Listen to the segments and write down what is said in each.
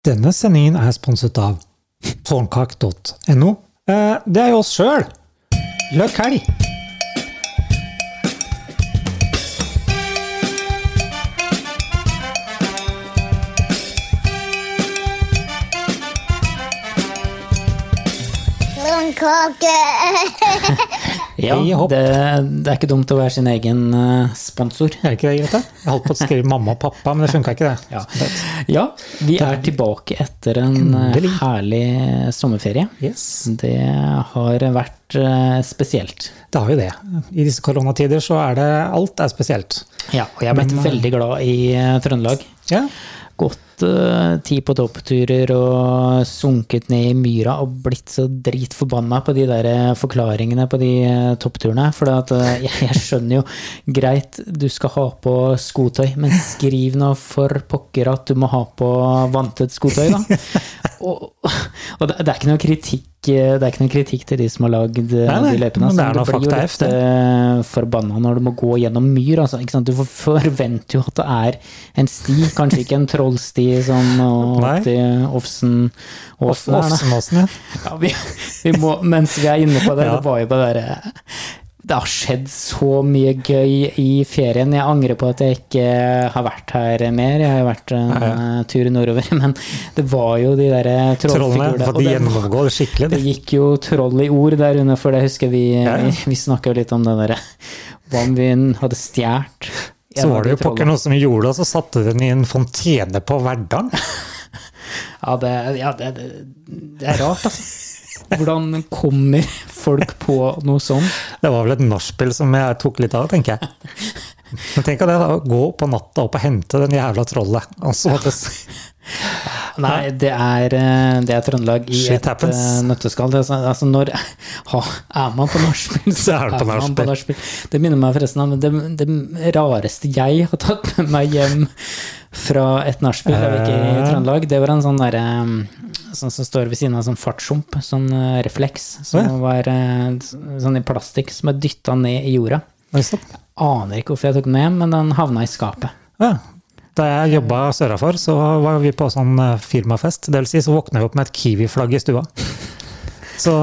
Denne sendingen er sponset av tårnkak.no. Eh, det er jo oss sjøl! Løkk helg! Blomkake! Ja, det, det er ikke dumt å være sin egen eh, sponsor. Er det ikke det, Grete? Jeg holdt på å skrive mamma og pappa, men det funka ikke, det. Ja. Ja, vi er tilbake etter en eh, Endelig. herlig sommerferie. Yes. Det har vært eh, spesielt. Det har jo det. I disse koronatider så er det alt er spesielt. Ja, og jeg er blitt veldig glad i Trøndelag. Ja. Gått eh, tid på toppturer og sunket ned i myra og blitt så dritforbanna på de der eh, forklaringene på de uh, toppturene. For eh, jeg, jeg skjønner jo greit, du skal ha på skotøy, men skriv nå for pokker at du må ha på vanntett skotøy, da. Og, og det, det er ikke noe kritikk eh, det er ikke noe kritikk til de som har lagd eh, de løypene. det altså, er blir jo litt F, eh, forbanna når du må gå gjennom myr. Altså? Du forventer jo at det er en sti, kanskje ikke en trollsti som sånn, Nei. opp til Ofsen Åsen her, da. Åsenåsen, ja. Ja, vi, vi må, mens vi er inne på det, Ja. det var jo bare Det har skjedd så mye gøy i ferien. Jeg angrer på at jeg ikke har vært her mer. Jeg har vært en Ja, ja. tur nordover. Men det var jo de derre Trollene. trollfigurene. For de det- gjennomgår det skikkelig. det gikk jo troll i ord der under, for det husker vi Ja. Vi, snakka jo litt om det derre om vi hadde stjålet Så var det jo pokker noe som gjorde det, og så satte den i en fontene på Verdalen. Ja, det, ja det, det, det er rart, altså. Hvordan kommer folk på noe sånt? Det var vel et nachspiel som jeg tok litt av, tenker jeg. Men tenk deg det da, gå på natta opp og hente den jævla trollet. Altså, ja. Nei, det er, eh, det er Trøndelag i Shit et happens. eh, nøtteskall. Det er sånn- Altså, når ha, er man på nachspiel, Så er på på man på nachspiel. Det minner meg forresten om det, det rareste jeg har tatt med meg hjem fra et nachspiel, var ikke i Eh. Trøndelag. Det var en sånn derre Sånn som står ved siden av sånn fartshump, sånn eh, refleks, som ja. var eh, sånn i plastikk, som er dytta ned i jorda. Jeg. Aner ikke hvorfor jeg tok den med men den havna i skapet. Ja. Da jeg jobba sørafor, så var vi på sånn eh, firmafest. Det vil si, så våkna vi opp med et Kiwi-flagg i stua. Så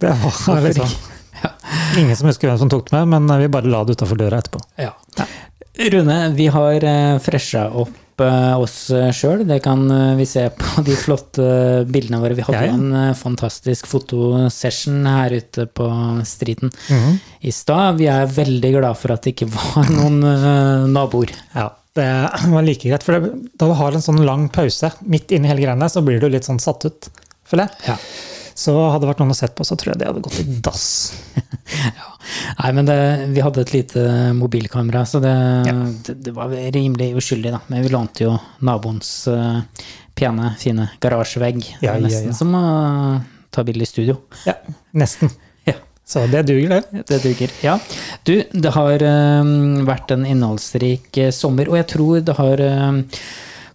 det var liksom Ingen som husker hvem som tok det med, men vi bare la det utafor døra etterpå. Ja. Rune, vi har fresha opp eh, oss sjøl. Det kan eh, vi se på de flotte bildene våre. Vi hadde Ja, en eh, fantastisk fotosession her ute på striden Mhm. i stad. Vi er veldig glad for at det ikke var noen eh, naboer. Ja, det var like greit. For det, da du har en sånn lang pause midt inni hele greiene, så blir du litt sånn satt ut, føler jeg. Ja. Så hadde det vært noen å sett på, så tror jeg det hadde gått i dass. Nei, men det, vi hadde et lite mobilkamera, så det, Ja. det, det var rimelig uskyldig, da. Men vi lånte jo naboens uh, pene, fine garasjevegg. Ja, nesten ja. som å ta bilde i studio. Ja, nesten. Så det duger, det. Det duger. Ja. Du, det har um, vært en innholdsrik uh, sommer, og jeg tror det har eh,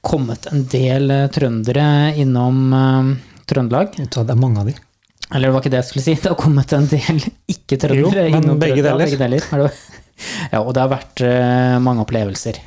kommet en del uh, trøndere innom eh, Trøndelag. Det er mange av de. Eller det var ikke det jeg skulle si, det har kommet en del ikke-trøndere innom begge deler. Begge deler. Er det- Ja, og det har vært eh, mange opplevelser.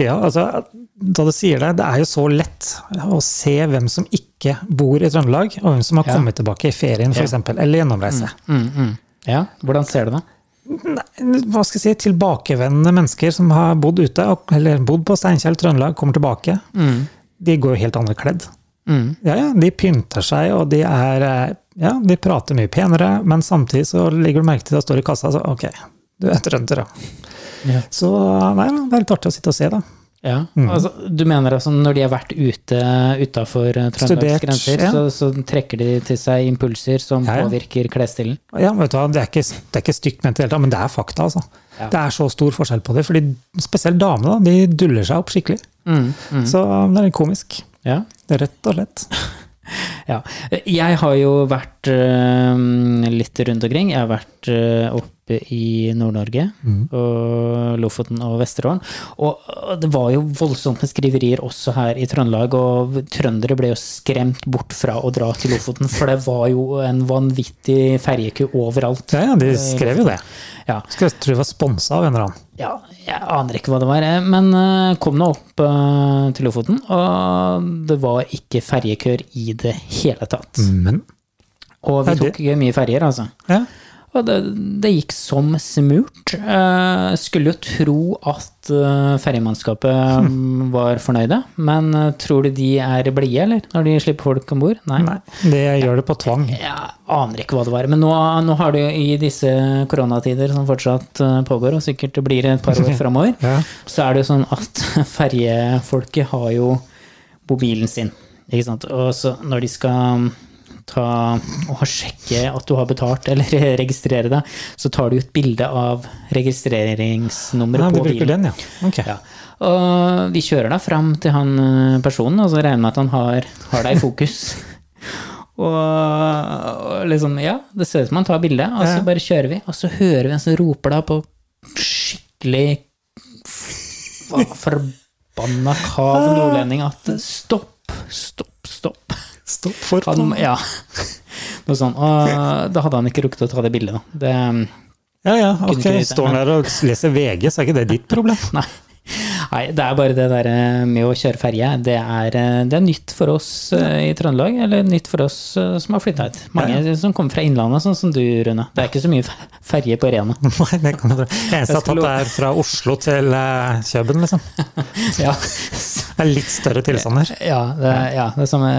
Ja, altså, da du sier det, det er jo så lett å se hvem som ikke bor i Trøndelag, og hvem som har Ja. kommet tilbake i ferien, Ja. f.eks., eller gjennomreise. Mm, mm. Ja, hvordan ser du det? Nei, hva skal jeg si, tilbakevendende mennesker som har bodd ute, eller bodd på Steinkjer, Trøndelag, kommer tilbake. Mm. De går jo helt andre kledd. Mm. Ja, ja, de pynter seg, og de er eh, Ja, de prater mye penere, men samtidig så legger du merke til at det står i kassa, så ok, du er trønder, da. Ja. Så nei, det er litt artig å sitte og se, da. Ja, Mm. altså, Du mener altså når de har vært ute utafor Trøndelags grenser, ja. så, så trekker de til seg impulser som Ja, ja. påvirker klesstilen? Ja, vet du hva, Det er ikke, det er ikke stygt ment i det hele tatt, men det er fakta. altså. Det er så stor forskjell på det. fordi Spesielt damene da, de duller seg opp skikkelig. Mm, mm. Så det er litt komisk. Ja. Rett og slett. ja. Jeg har jo vært øh, litt rundt omkring. Jeg har vært øh, opp oppe i Nord-Norge, og Lofoten og Vesterålen. Og det var jo voldsomme skriverier også her i Trøndelag, og trøndere ble jo skremt bort fra å dra til Lofoten, for det var jo en vanvittig ferjekø overalt. Ja, ja, de skrev jo det. Ja, Skulle tro det var sponsa av en eller annen. ja, jeg aner ikke hva det var, eh, men eh, kom nå opp eh, til Lofoten, og det var ikke ferjekøer i det hele tatt. Men Og vi tok mye ferjer, altså. ja. Og det, det gikk som smurt. Eh, skulle jo tro at eh, ferjemannskapet mm, var fornøyde, men eh, tror du de er blide, eller? Når de slipper folk om bord? Nei. Nei, det gjør det på tvang. Jeg aner ikke hva det var. Men nå, nå har det i disse koronatider som fortsatt eh, pågår, og sikkert blir et par år framover, Ja. så er det jo sånn at ferjefolket har jo mobilen sin. Ikke sant? Og så når de skal ta og sjekke at du har betalt, eller registrere deg, så tar du et bilde av registreringsnummeret på bilen. den, ja. Okay. Ja. Og vi kjører da fram til han eh, personen, og så regner med at han har, har deg i fokus. og, liksom, ja, det ser ut som han tar bilde, og så bare kjører vi, og så hører vi en som roper da på skikkelig forbanna kav nordlending at stopp, stopp, stopp. Stopp for Han, faen. ja, noe sånt. Og da hadde han ikke rukket å ta det bildet, da. Det, Ja, ja, ok. Står han der og leser VG, så er ikke det ditt problem. Nei. Nei, det er bare det der eh, med å kjøre ferje. Det eh, det er nytt for oss eh, i Trøndelag, eller nytt for oss som har flytta hit. Mange som kommer fra Innlandet, sånn som du, Rune. Det er ikke så mye fe- ferje på Rena. Nei, det kan jeg bra. Eneste jeg har tatt, er fra Oslo til Kjøben, liksom. Ja, Det er litt større tilstander. ja, det, ja, det samme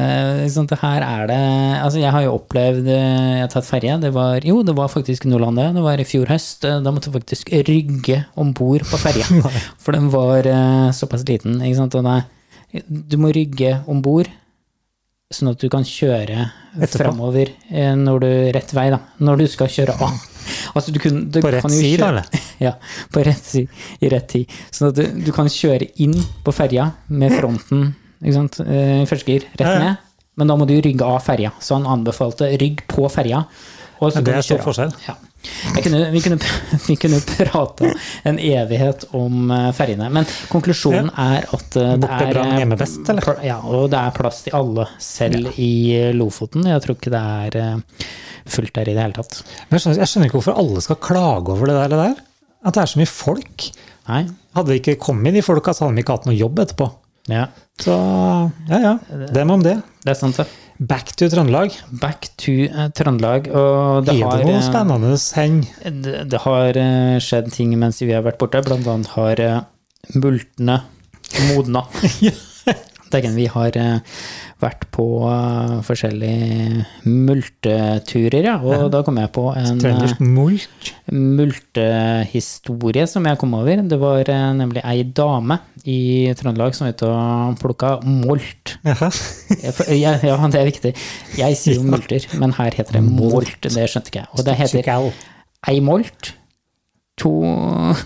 liksom, det Her er det Altså, jeg har jo opplevd Jeg har tatt ferje. Det var Jo, det var faktisk Nordlandet. Det var i fjor høst. Da måtte jeg faktisk rygge om bord på ferja. For den var såpass liten. Ikke sant? Det, du må rygge om bord sånn at du kan kjøre Etterpå. fremover eh, når du rett vei, da. Når du skal kjøre av. Altså, du kun, du På rett side, eller? Ja, på rett side, i rett tid. Sånn at du, du kan kjøre inn på ferja med fronten ikke sant, eh, i første gir rett ned, men da må du rygge av ferja. Så han anbefalte rygg på ferja. Det er stor forskjell. Ja. Kunne, vi, kunne, vi kunne prata en evighet om eh, ferjene, men konklusjonen er at eh, det er eh, hjemme best, eller? pl- Ja, det er plass til alle, selv i Lofoten. Jeg tror ikke det er fullt der i det hele tatt. Men jeg skjønner, jeg skjønner ikke hvorfor alle skal klage over det der. det der. At det er så mye folk. Nei? Hadde vi ikke kommet de folka, så hadde vi ikke hatt noe jobb etterpå. Ja, Så ja, ja. Dem om det. det er sant, det. Back to Trøndelag. Back to uh, Trøndelag. Og det Er har, det noe eh, spennende hen? det, det har uh, skjedd ting mens vi har vært borte. Blant annet har uh, multene modna. Dægen, vi har eh, vært på eh, forskjellige multeturer, ja. Og da kom jeg på en eh, Trøndersk mult. multehistorie som jeg kom over. Det var eh, nemlig ei dame i Trøndelag som var ute og plukka molt. Jaha. ja, ja, det er viktig. Jeg sier jo multer, men her heter det molt. Det skjønte ikke jeg. Og det heter ei molt, to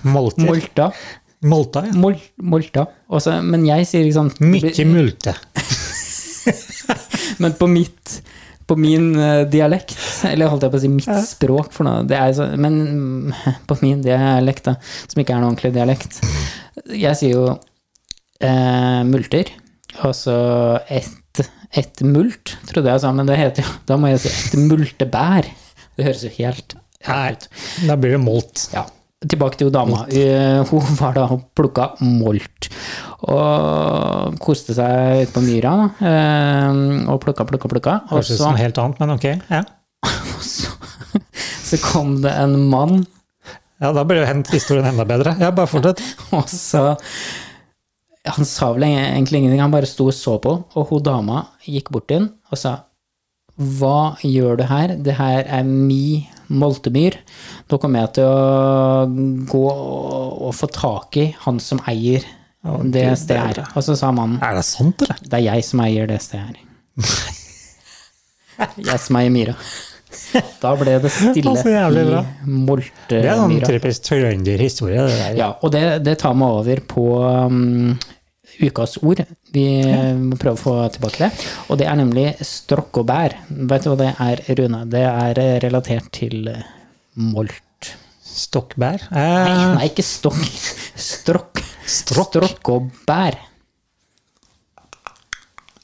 Molter. molta, Molta, ja. mol, molta. Også, men jeg sier liksom Mykje multe. Men på mitt på min eh, dialekt, eller holdt jeg på å si mitt språk for noe, det er så, men på min dialekt, da, som ikke er noe ordentlig dialekt Jeg sier jo eh, multer, og så ett et mult, trodde jeg sa, men det heter jo Da må jeg si et multebær. Det høres jo helt Nei, da blir det molt. Ja. Tilbake til dama. Eh, Hun var da og plukka molt. Og koste seg ute på myra. da, eh, Og plukka, plukka, plukka. Høres ut som noe helt annet, men ok. Ja, så, så kom det en mann, ja da blir jo historien enda bedre. Ja, bare fortsett. og så Han sa vel egentlig ingenting, han bare sto og så på. Og hun dama gikk bort til ham og sa hva gjør du her? Det her er mi moltemyr. Nå kommer jeg til å gå og få tak i han som eier det stedet her. Og så sa mannen Er det sant, eller? det er jeg som eier det stedet her. Jeg som eier myra. Da ble det stille i bra. Det er en moltemyra. typisk trønderhistorie. Ja, og det, det tar meg over på um, ukas ord. Vi må prøve å få tilbake det. Og det er nemlig strokk og bær. Vet du hva det er, Rune? Det er relatert til eh, molt. Stokkbær? Nei, Eh, nei, ikke stokk. Strokk. Strokk. Strokk og bær.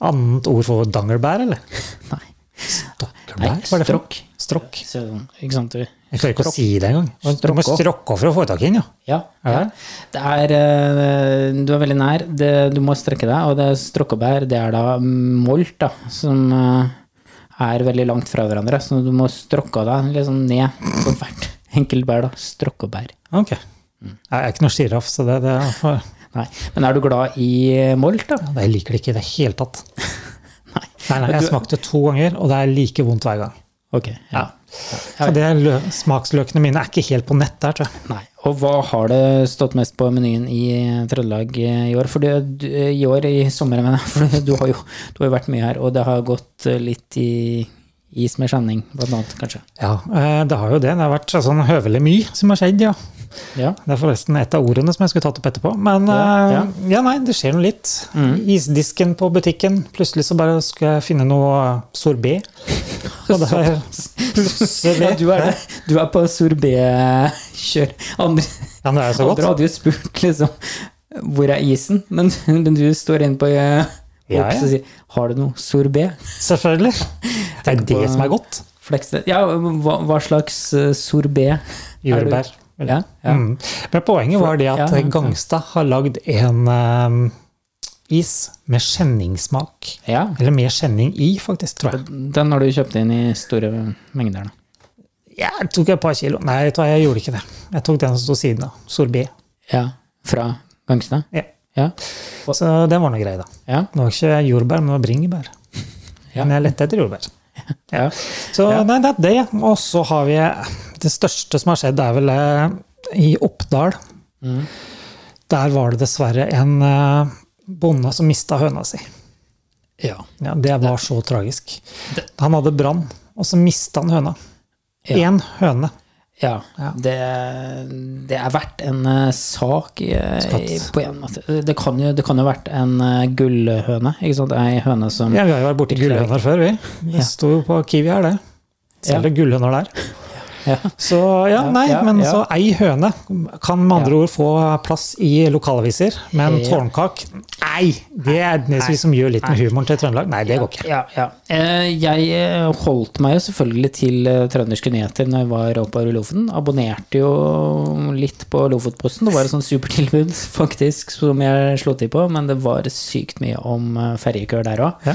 annet ord for dangelbær, eller? Nei, Stokkelbær? nei strokk. Strokk. Ikke sant, du? Jeg klarer ikke å si det engang. Du må strokke for å få tak i den, ja. Ja. Ja. ja. Det er eh, Du er veldig nær. Det, du må strekke deg, og det er strokkebær. Det er da molt, da, som eh, er veldig langt fra hverandre. Så du må strokke deg liksom ned på hvert enkelt bær, da. Strokkebær. Ok. Jeg er ikke noe sjiraff, så det, det er Nei. Men er du glad i molt, da? Jeg liker det ikke i det hele tatt. Nei. Nei, nei, jeg smakte to ganger, og det er like vondt hver gang. Ok. Ja. Så det er lø smaksløkene mine er ikke helt på nett der, tror jeg. Nei. Og hva har det stått mest på menyen i Trøndelag i år? For du, du, I år, i sommer, mener jeg. For du har, jo, du har vært mye her, og det har gått litt i is med skjenning, blant annet, kanskje. Ja, eh, det har jo det. Det har vært sånn høvelig mye som har skjedd, ja. Ja. Det er forresten et av ordene som jeg skulle tatt opp etterpå. Men Ja, eh, ja. ja, nei, det skjer noe litt. Isdisken på butikken. Plutselig så bare skal jeg finne noe sorbé. Og er plutselig Ja, du er, du er på sorbet-kjør. Andre, Ja, det er så godt. andre hadde jo spurt liksom hvor er isen, men, men du står inne på eh, Ops og sier har du noe sorbet? Selvfølgelig. Det er det som er godt. Flex. Ja, hva, hva slags sorbé? er du- Jordbær. Ja, ja. Mm. Men poenget var det at. Gangstad har lagd en um, is med skjenningssmak. ja. Eller med skjenning i, faktisk, tror jeg. Den har du kjøpt inn i store mengder, da. Ja, Jeg tok et par kilo. Nei, jeg, jeg gjorde ikke det. Jeg tok den som sto siden av. Sorbé. Ja. Fra Gangstad? Ja. Ja. Så den var nå grei, da. Ja. Det var ikke jordbær, men det var bringebær. Ja. Men jeg lette etter jordbær. ja. Så nei, det er det. Og så har vi Det største som har skjedd, er vel eh, i Oppdal. Mm. Der var det dessverre en eh, bonde som mista høna si. ja. Ja, det var så tragisk. Han hadde brann, og så mista han høna. Ja. Én høne. Ja, Ja. Det, det er verdt en eh, sak i, i- på en måte. Det kan jo, det kan jo vært en eh, gullhøne. Ikke sant? Ei høne som Ja, vi har jo vært borti gullhøner før, vi. Det Ja. sto på Kiwi her, det. Selger gullhøner der. Ja. Så ja, nei, men så ei høne kan med andre ord få plass i lokalaviser, men tårnkak Nei! Det er det vi som gjør litt med humoren til Trøndelag. Nei, det går ikke. Ja, ja. Eh, Jeg eh, holdt meg jo selvfølgelig til eh, trønderske nyheter når jeg var oppe i Lofoten. Abonnerte jo litt på Lofotposten. Det var et sånt supertilbud faktisk som jeg slo til på, men det var sykt mye om ferjekøer der òg.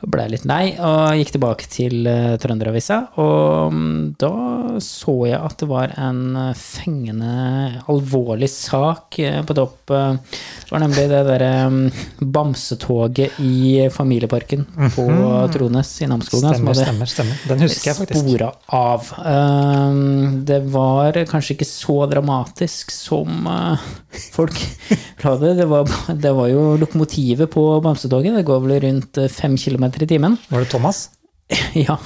Ja. Ble litt lei og gikk tilbake til uh, Trønderavisa. Og um, da så jeg at det var en eh, fengende, alvorlig sak uh, på topp. Uh, Det var nemlig det derre um, bamsetoget i familieparken på Trones i Namsskogan som Stemmer, hadde spora av. Uh, det var kanskje ikke så dramatisk som folk la det. Det var, det var jo lokomotivet på Bamsetoget. Det går vel rundt fem kilometer i timen. Var det Thomas? Ja,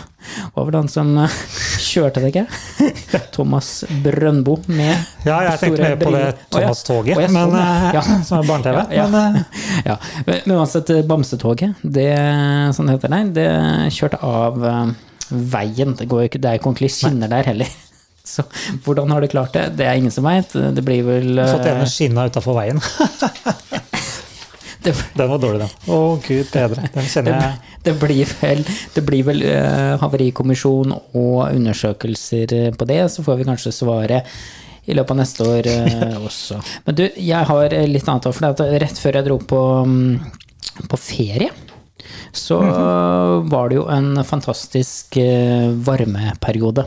Hva var det han som uh, kjørte det, ikke? Thomas Brøndbo med Ja, jeg tenkte mer på det. Thomas-toget, Å, ja, men, sånn, ja. eh, som er barne-TV. Ja, Men eh, ja. Men men uansett, eh, Bamsetoget, det, sånn heter det, det kjørte av eh, veien. Det, går ikke, det er jo ikke ordentlige skinner der heller. Så hvordan har de klart det? Det er ingen som veit. Det blir vel eh, fått ene skinna utafor veien. Det, Den var dårlig, den. Å, gud bedre. Den kjenner jeg det blir vel, det blir vel uh, havarikommisjon og undersøkelser eh, på det, så får vi kanskje svaret i løpet av neste år uh, også. Men du, jeg har litt annet for deg. rett før jeg dro på, um, på ferie, så var det jo en fantastisk varmeperiode.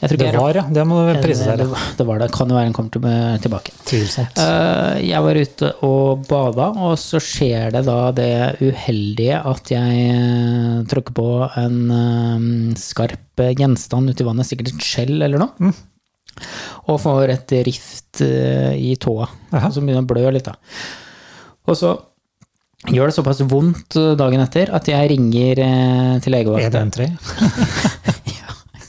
Jeg tror ikke Det var, ja. Det må du prise det, deg. det var det. Kan jo være en kommer til- tilbake. Tvilsomt. Eh, Jeg var ute og bada, og så skjer det da det uheldige at jeg eh, tråkker på en eh, skarp gjenstand uti vannet, sikkert et skjell eller noe, og får et rift eh, i tåa, Aha. som begynner å blø litt. da. Og så gjør det såpass vondt eh, dagen etter at jeg ringer eh, til legevakta. 113.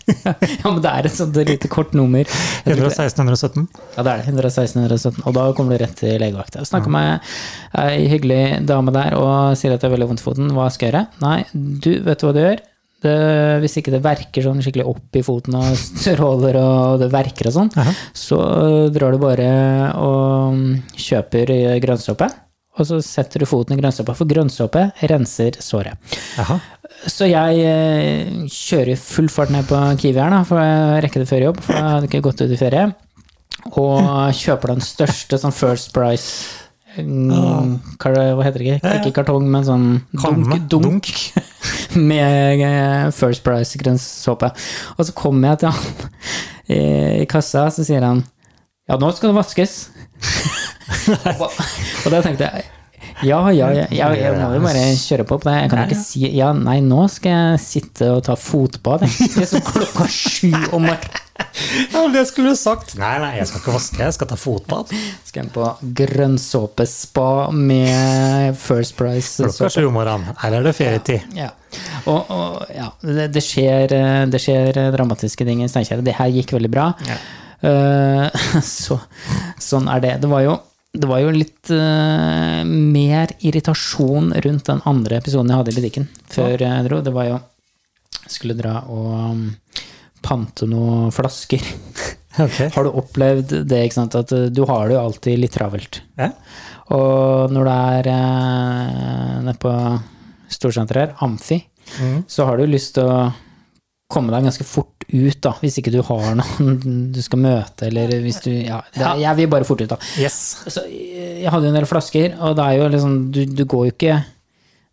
Ja, men det er et sånt lite kort nummer. Jeg 116 117. Ja, det er det. 116, 117. Og da kommer du rett til legevakta. Jeg snakka med ei hyggelig dame der og sier at det er veldig vondt i foten. Hva skal jeg gjøre? Nei, du vet du hva du gjør? Det, hvis ikke det verker sånn skikkelig opp i foten og stråler og det verker og sånn, Aha. så drar du bare og kjøper grønnsåpe. Og så setter du foten i grønnsåpa, for grønnsåpe renser såret. Jaha. Så jeg eh, kjører full fart ned på Kiwi her, da, for å rekke det før jobb. For jeg hadde ikke gått ut i ferie. Og kjøper den største sånn First Price mm, Hva heter det ikke? Ikke kartong, men sånn dunk. dunk. Med eh, First Price grønnsåpe. Og så kommer jeg til han i, kassa, så sier han Ja, nå skal det vaskes. og da tenkte jeg ja, ja, ja, ja, jeg må jo bare kjøre på på det. Jeg kan ikke si ja, nei, nå skal jeg sitte og ta fotbad. Det er så klokka sju om morgenen. Ja, det skulle du sagt. Nei, nei, jeg skal ikke vaske, jeg skal ta fotbad. Skal jeg på grønnsåpespa med First Price. Klokka sju om morgenen. Her er det ferietid. Ja. Og, og ja, det, det, skjer, det skjer dramatiske ting i Steinkjer. Det her gikk veldig bra. Eh, så, sånn er det. Det var jo, det var jo litt uh, mer irritasjon rundt den andre episoden jeg hadde i butikken før jeg dro. Det var jo skulle dra og um, pante noen flasker. Okay. Har du opplevd det, ikke sant, at eh, du har det jo alltid litt travelt. Ja. Og når du er uh, nede på storsenteret her, Amfi, Mm. så har du lyst til å komme deg ganske fort ut, da, hvis ikke du har noen du skal møte, eller hvis du Ja, det, jeg vil bare fort ut, da. Yes. Så jeg hadde jo en del flasker, og det er jo liksom Du, du går jo ikke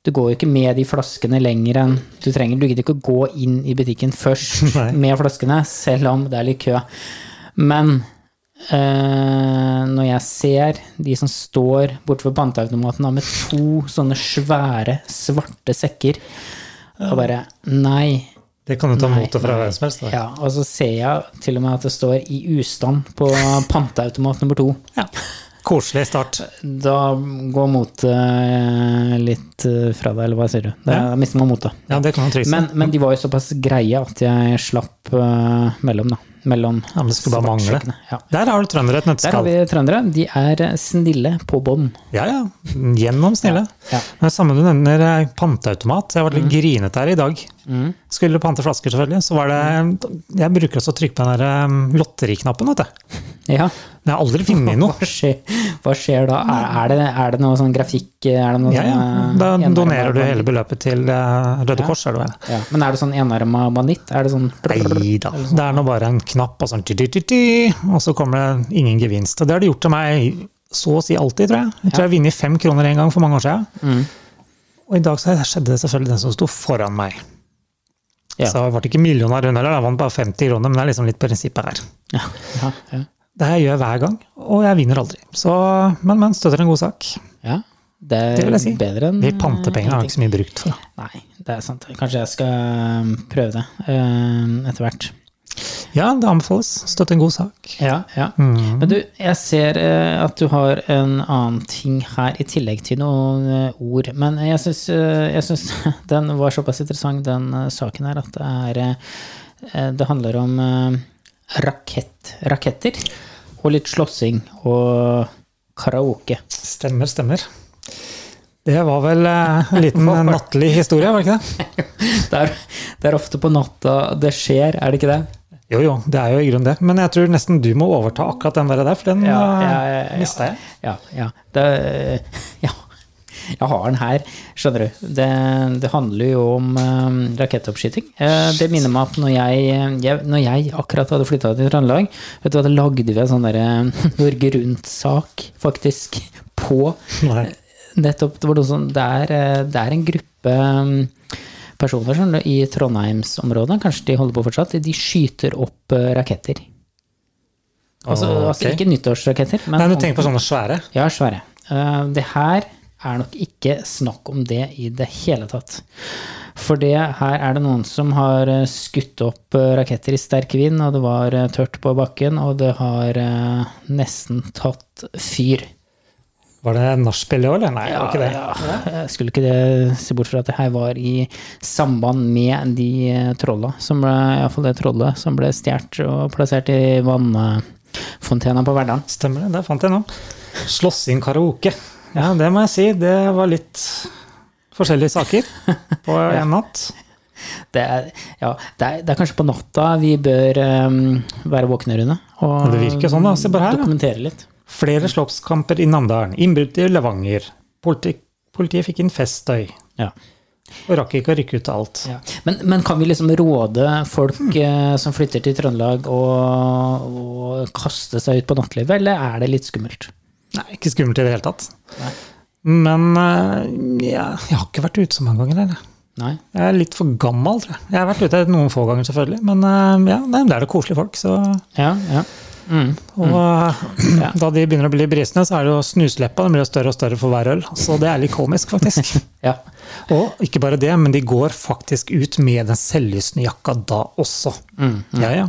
du går jo ikke med de flaskene lenger enn du trenger. Du gidder ikke å gå inn i butikken først Nei. med flaskene, selv om det er litt kø. Men eh, når jeg ser de som står borte ved panteautomaten med to sånne svære, svarte sekker, og bare Nei. Det kan du ta mot motet fra hvem som helst. da. Ja, og så ser jeg til og med at det står i ustand på panteautomat nummer to. Ja. Koselig start. Da går motet eh, litt eh, fra deg, eller hva sier du? Da Ja. mister man motet. Ja, det kan man trygt. Men, men de var jo såpass greie at jeg slapp uh, mellom, da. Mellom Ja, men det skulle bare mangle. Ja. Der har du trøndere et Der har vi trøndere. De er snille på bånd. Ja, ja. Gjennom snille. Ja. Men samme du nevner panteautomat. Jeg vært litt grinete her i dag. Mm. Skulle pante flasker, selvfølgelig. Så var det Jeg bruker også å trykke på den der eh, lotteriknappen, vet du. Ja. Men jeg har aldri funnet noe. Hva skjer, hva skjer da? Er, er, det, er det noe sånn grafikk? Er det noe Ja, ja. sånn, Da eh, donerer du hele beløpet til Røde Røde Kors, er det vel. Ja. Men er det sånn enarma banditt? Er det sånn Nei da. Det er nå bare en knapp og sånn og så kommer det ingen gevinst. Og det har de gjort til meg så å si alltid, tror jeg. Jeg tror jeg har vunnet fem kroner en gang for mange år siden. Mm. Og i dag så skjedde det selvfølgelig den som sto foran meg. Ja. Så hun ble ikke millionær hun heller, jeg vant bare 50 kroner, men det er liksom litt prinsippet her. Ja, ja, ja. Det her gjør jeg hver gang, og jeg vinner aldri. Så, men, men støtter en god sak. ja. Det er Det vil jeg si. bedre enn De pantepengene har jeg ikke så mye brukt for. da. Nei, det er sant. Kanskje jeg skal um, prøve det eh, etter hvert. Ja, det anbefales. Støtte en god sak. Ja, ja. Mm. Men du, jeg ser eh, at du har en annen ting her i tillegg til noen eh, ord. Men jeg syns, eh, den var såpass interessant, den saken her, at det er Det handler om rakett, raketter. Og litt slåssing og karaoke. Stemmer, stemmer. Det var vel en liten nattlig historie, var det ikke det? Det er, det er ofte på natta det skjer, er det ikke det? Jo, jo, det er jo i grunnen det. Men jeg tror nesten du må overta akkurat den der, for den Ja, ja, ja, ja, ja. mista jeg. Ja, ja. Det, ja. Jeg har den her, skjønner du. Det, det handler jo om um, rakettoppskyting. Eh, det minner meg at når jeg, jeg, når jeg akkurat hadde flytta til Trøndelag, vet du hva, da lagde vi en sånn derre Norge Rundt-sak, faktisk, på Nei. nettopp Det var noe sånn Det er, eh, det er en gruppe um, personer du, i Trondheimsområdet, kanskje de holder på fortsatt, de skyter opp eh, raketter. Altså, okay. altså ikke nyttårsraketter, men Nei, du tenker på sånne svære? ja, svære. Eh, Det her er nok ikke snakk om det i det hele tatt. For det her er det noen som har eh, skutt opp raketter i sterk vind, og det var tørt på bakken, og det har nesten tatt fyr. Var det nachspiel år, eller? Nei, det var ikke det. Ja, jeg skulle ikke det se bort fra at det her var i samband med de eh, trolla, som ble, iallfall det trollet som ble stjålet og plassert i vannfontena på Verdalen. Stemmer det, det fant jeg nå. Slåssing karaoke. Ja, det må jeg si. Det var litt forskjellige saker på en natt. Det er, ja, det er, det er kanskje på natta vi bør um, være våkne, Rune. Og Det virker sånn, da. Se bare her, dokumentere litt. Flere slåsskamper i Namdalen. Innbrudd i Levanger. Politi politiet fikk inn feststøy. Ja. Og rakk ikke å rykke ut alt. Ja. Men, men kan vi liksom råde folk eh, som flytter til Trøndelag, å, å kaste seg ut på nattlivet, eller er det litt skummelt? Nei, ikke skummelt i det hele tatt. Nei. Men eh, ja, jeg har ikke vært ute så mange ganger. Eller? Nei? Jeg er litt for gammel, tror jeg. Jeg har vært ute noen få ganger, selvfølgelig. Men eh, ja, det er det koselige folk. Så, Ja, ja. Mm. og ja. da de begynner å bli brisne, så er det jo snusleppa. Den blir større og større for hver øl. Så det er litt komisk, faktisk. ja. Og ikke bare det, men de går faktisk ut med den selvlysende jakka da også. Ja, ja.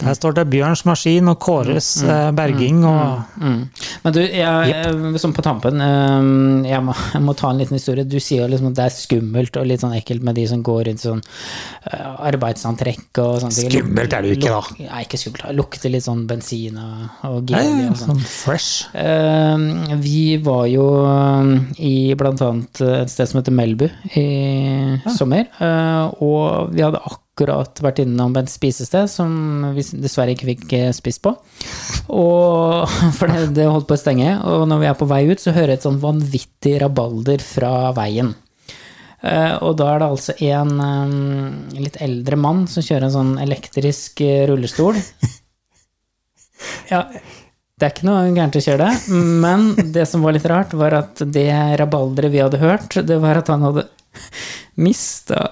Der står det Bjørns maskin og Kåres eh, berging og Mm. Men du, jeg, jeg- sånn på tampen, eh, jeg må, jeg må ta en liten historie. Du sier jo liksom at det er skummelt og litt sånn ekkelt med de som går rundt sånn eh, arbeidsantrekk og sånne ting. Skummelt er det jo ikke, da. Nei, ikke skummelt. Lukter litt sånn bensin og, og ja, ja, og sånn. sånn fresh. Uh, vi var jo eh, i blant annet et sted som heter Melbu i sommer, uh, og vi hadde akkurat vært innom et spisested som vi dessverre ikke fikk eh, spist på. Og, for det, det holdt på å stenge, og når vi er på vei ut, så hører jeg et sånn vanvittig rabalder fra veien. Uh, og da er det altså en um, litt eldre mann som kjører en sånn elektrisk uh, rullestol. Ja, det er ikke noe gærent å kjøre det, men det som var litt rart, var at det rabalderet vi hadde hørt, det var at han hadde mista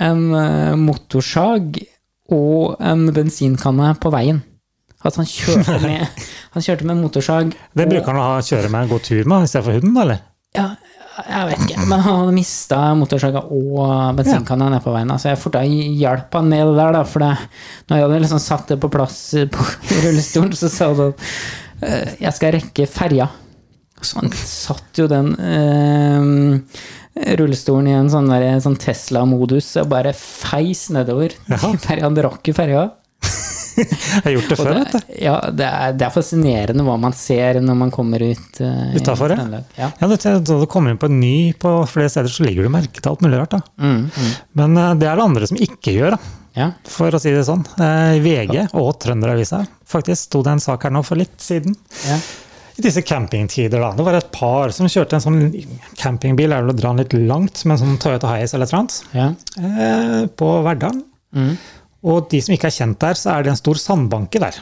en eh, motorsag og en bensinkanne på veien. At han kjørte med, han kjørte med motorsag Det bruker han å ha, kjøre med en god tur med istedenfor hunden, eller? ja, jeg vet ikke, men han hadde mista motorsaga og bensinkanna ja. på veien. Så jeg forta hjalp han med det der, da, for det, når jeg hadde liksom satt det på plass på rullestolen, så sa han at eh, jeg skal rekke ferja. Så han satt jo den eh, rullestolen i en sånn, der- sånn Tesla-modus og bare feis nedover. Jaha. Han rakk jo ferja. Jeg har gjort det før, vet du. ja, det er, det er fascinerende hva man ser når man kommer ut uh, Utafor, ja. Ja. Ja, du, du kommer inn på en ny på flere steder, så ligger du merke til alt mulig rart. Mm, mm. Men uh, det er det andre som ikke gjør, da. ja. For å si det sånn. Uh, VG og Trønderavisa faktisk sto det en sak her nå for litt siden. ja. I disse campingtider, da. Det var et par som kjørte en sånn campingbil, er vel å dra den litt langt, med en sånn Toyota Hiace eller et eller annet, ja. eh, på Verdalen. Mm. Og de som ikke er kjent der, så er det en stor sandbanke der.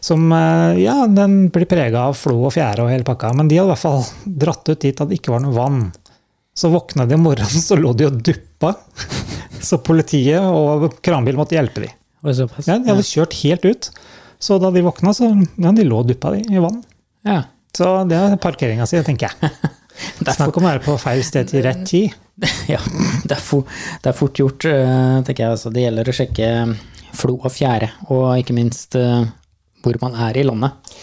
Som, eh, ja, den blir prega av flo og fjære og hele pakka, men de hadde i hvert fall dratt ut dit at det ikke var noe vann. Så våkna de om morgenen, så lå de og duppa. Så politiet og kranbil måtte hjelpe de. Ja, de hadde kjørt helt ut. Så da de våkna, så ja, de lå og duppa de i vann. Ja. Så det er parkeringa si, tenker jeg. Det er, Snakk om å være på feil sted til rett tid. ja, det er, fort, det er fort gjort, eh, tenker jeg. Altså, det gjelder å sjekke flo og fjære, og ikke minst eh, hvor man er i landet.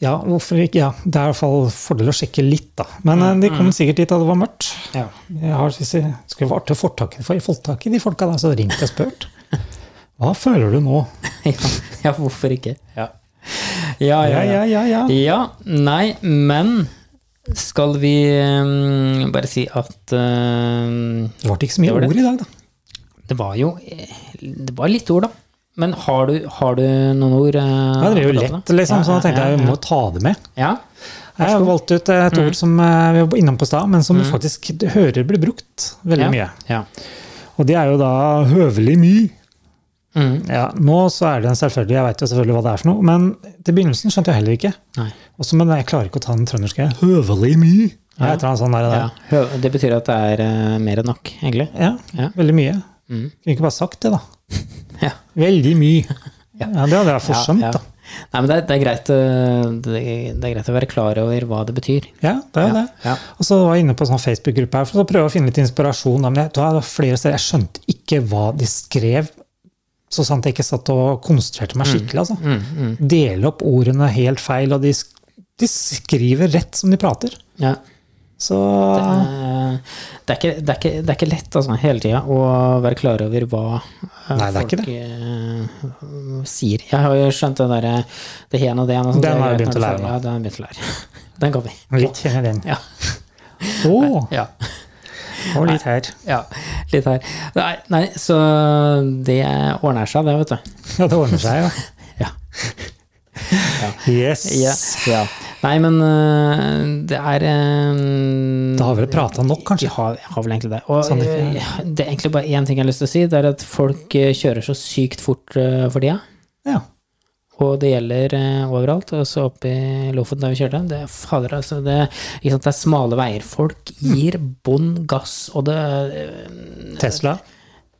Ja, hvorfor ikke? Ja, det er i hvert fall fordel å sjekke litt, da. Men mm, de kom sikkert dit da det var mørkt. Ja. Jeg har, hvis jeg skulle vært til få tak i- de folka, der så ringt og spurt. Hva føler du nå? ja, ja, hvorfor ikke? Ja. Ja, Ja, ja, ja. ja. Ja, nei, men skal vi um, bare si at um, Det ble ikke så mye ord i dag, da. det var jo eh, Det var litt ord, da. Men har du, har du noen ord? Uh, Ja, det er jo lett, liksom, så da tenkte jeg vi må ta det med. Ja. Jeg har valgt ut et ord som vi var innom på stad, men som faktisk hører blir brukt veldig ja. mye. Ja. Og det er jo da høvelig mye. Mm. Ja, nå så er det en selvfølgelig, jeg vet jo selvfølgelig hva det er for noe, men til begynnelsen skjønte jeg heller ikke. Nei. Også, men jeg klarer ikke å ta den trønderske. Høvelig mye. Ja, Ja, annet sånt der, Ja. Det betyr at det er uh, mer enn nok, egentlig. Ja, Ja. veldig mye. Mm. Kunne ikke bare sagt det, da. Ja. Veldig mye. Ja, det hadde jeg forskjønt, ja, ja. da. Nei, men det er, det, er greit, eh, det, det er greit å være klar over hva det betyr. Ja, det er Ja, det. ja. Og så var jeg inne på en sånn Facebook-gruppe her for å prøve å finne litt inspirasjon. Men jeg, da er flere steder jeg skjønte ikke hva de skrev, så sant jeg ikke satt og konsentrerte meg skikkelig. altså. Mm, mm. Dele opp ordene helt feil, og de, de skriver rett som de prater. Ja. Så Eh, Det er, ikke, det, er ikke, det er ikke lett altså, hele tida å være klar over hva eh, Nei, er folk eh, sier. Jeg har jo skjønt det derre det hen og det. ene. Den er har jeg begynt å lære nå. Ja, den har jeg begynt å lære. Den kan vi. litt kjenner den. Ja. Å, ja. Og litt her. Ja, litt her. Nei, nei, så det ordner seg, det, vet du. Ja, det ordner seg, ja. Ja. Yes. Ja, ja. Nei, men øh, det er um, Da har vi prata nok, kanskje? Har, har vel egentlig det. Og Sånn det er egentlig bare én ting jeg har lyst til å si. Det er at folk kjører så sykt fort for tida. Ja. Og det gjelder øh, overalt. Også oppe i Lofoten der vi kjørte. Det er fader, altså. Det, sant, det er smale veier. Folk gir bånn gass, og det øh, Tesla.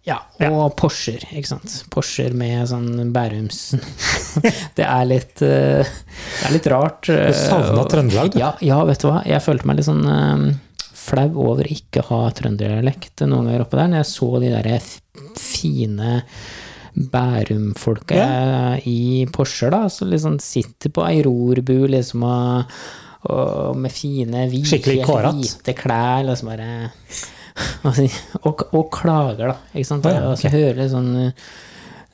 Ja, og Porscher, ikke sant. Porscher med sånn Bærumsen. Det er litt øh, Det er litt rart. Du savna Trøndelag, du. Ja, ja, vet du hva. Jeg følte meg litt sånn øh, flau over ikke å ha trønderdialekt noen ganger oppe der, når jeg så de der f- fine Bærum-folka i Porscher, da. som liksom sitter på ei rorbu liksom og, og med fine, hvite, hvite klær, liksom bare og, og klager, da. Ikke sant? Ja, okay. Og så hører sånn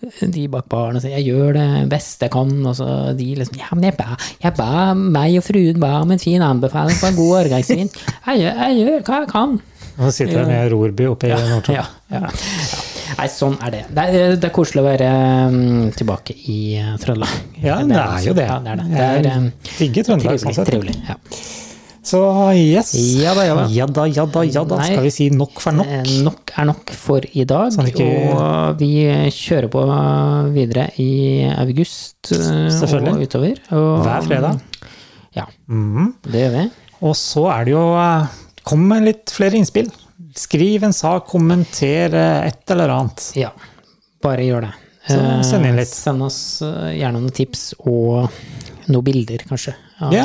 de bak baren og sier 'jeg gjør det beste jeg kan', og så de liksom 'ja, men jeg ba, jeg ba meg og fruen ba om en fin anbefaling på en god årgangsvin'. Jeg, jeg gjør hva jeg kan. Og så sitter de med Rorby oppe i Nord-Troms. Ja, ja, ja. Nei, sånn er det. Det er, det er koselig å være um, tilbake i uh, Trøndelag. Ja, det er jo det. Ja, det er det. Det er Jeg eh, digger Trøndelag sånn sett. trivelig ja. Så yes. Ja da, ja da. Ja da, ja da, ja da. Nei. Skal vi si nok for nok? Eh, Nok er nok for i dag, Sånn ikke- og vi kjører på videre i august og utover. Og, Hver fredag. Ja, Mm. det gjør vi. Og så er det jo Kom med litt flere innspill. Skriv en sak, kommenter eh, et eller annet. Ja, bare gjør det. Så Eh, send inn litt. Send oss eh, gjerne noen tips og noen bilder, kanskje. Ja,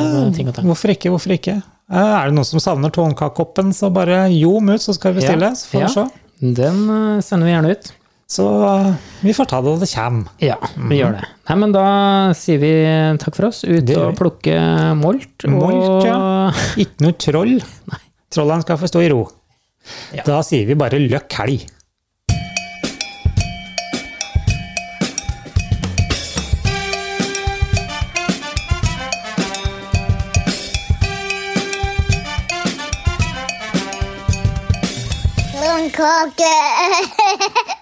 hvorfor ikke, hvorfor ikke? Eh, Er det noen som savner tårnkakekoppen, så bare ljom ut, så skal vi bestille. Så får vi Ja. se. Den eh, sender vi gjerne ut. Så eh, vi får ta det når det kommer. Ja, vi gjør det. Nei, men da sier vi takk for oss. Ut. Det og plukke molt. Molt, og ja. Ikke noe troll. Trollene skal få stå i ro. Ja. Da sier vi bare løkk helg. Lundkake.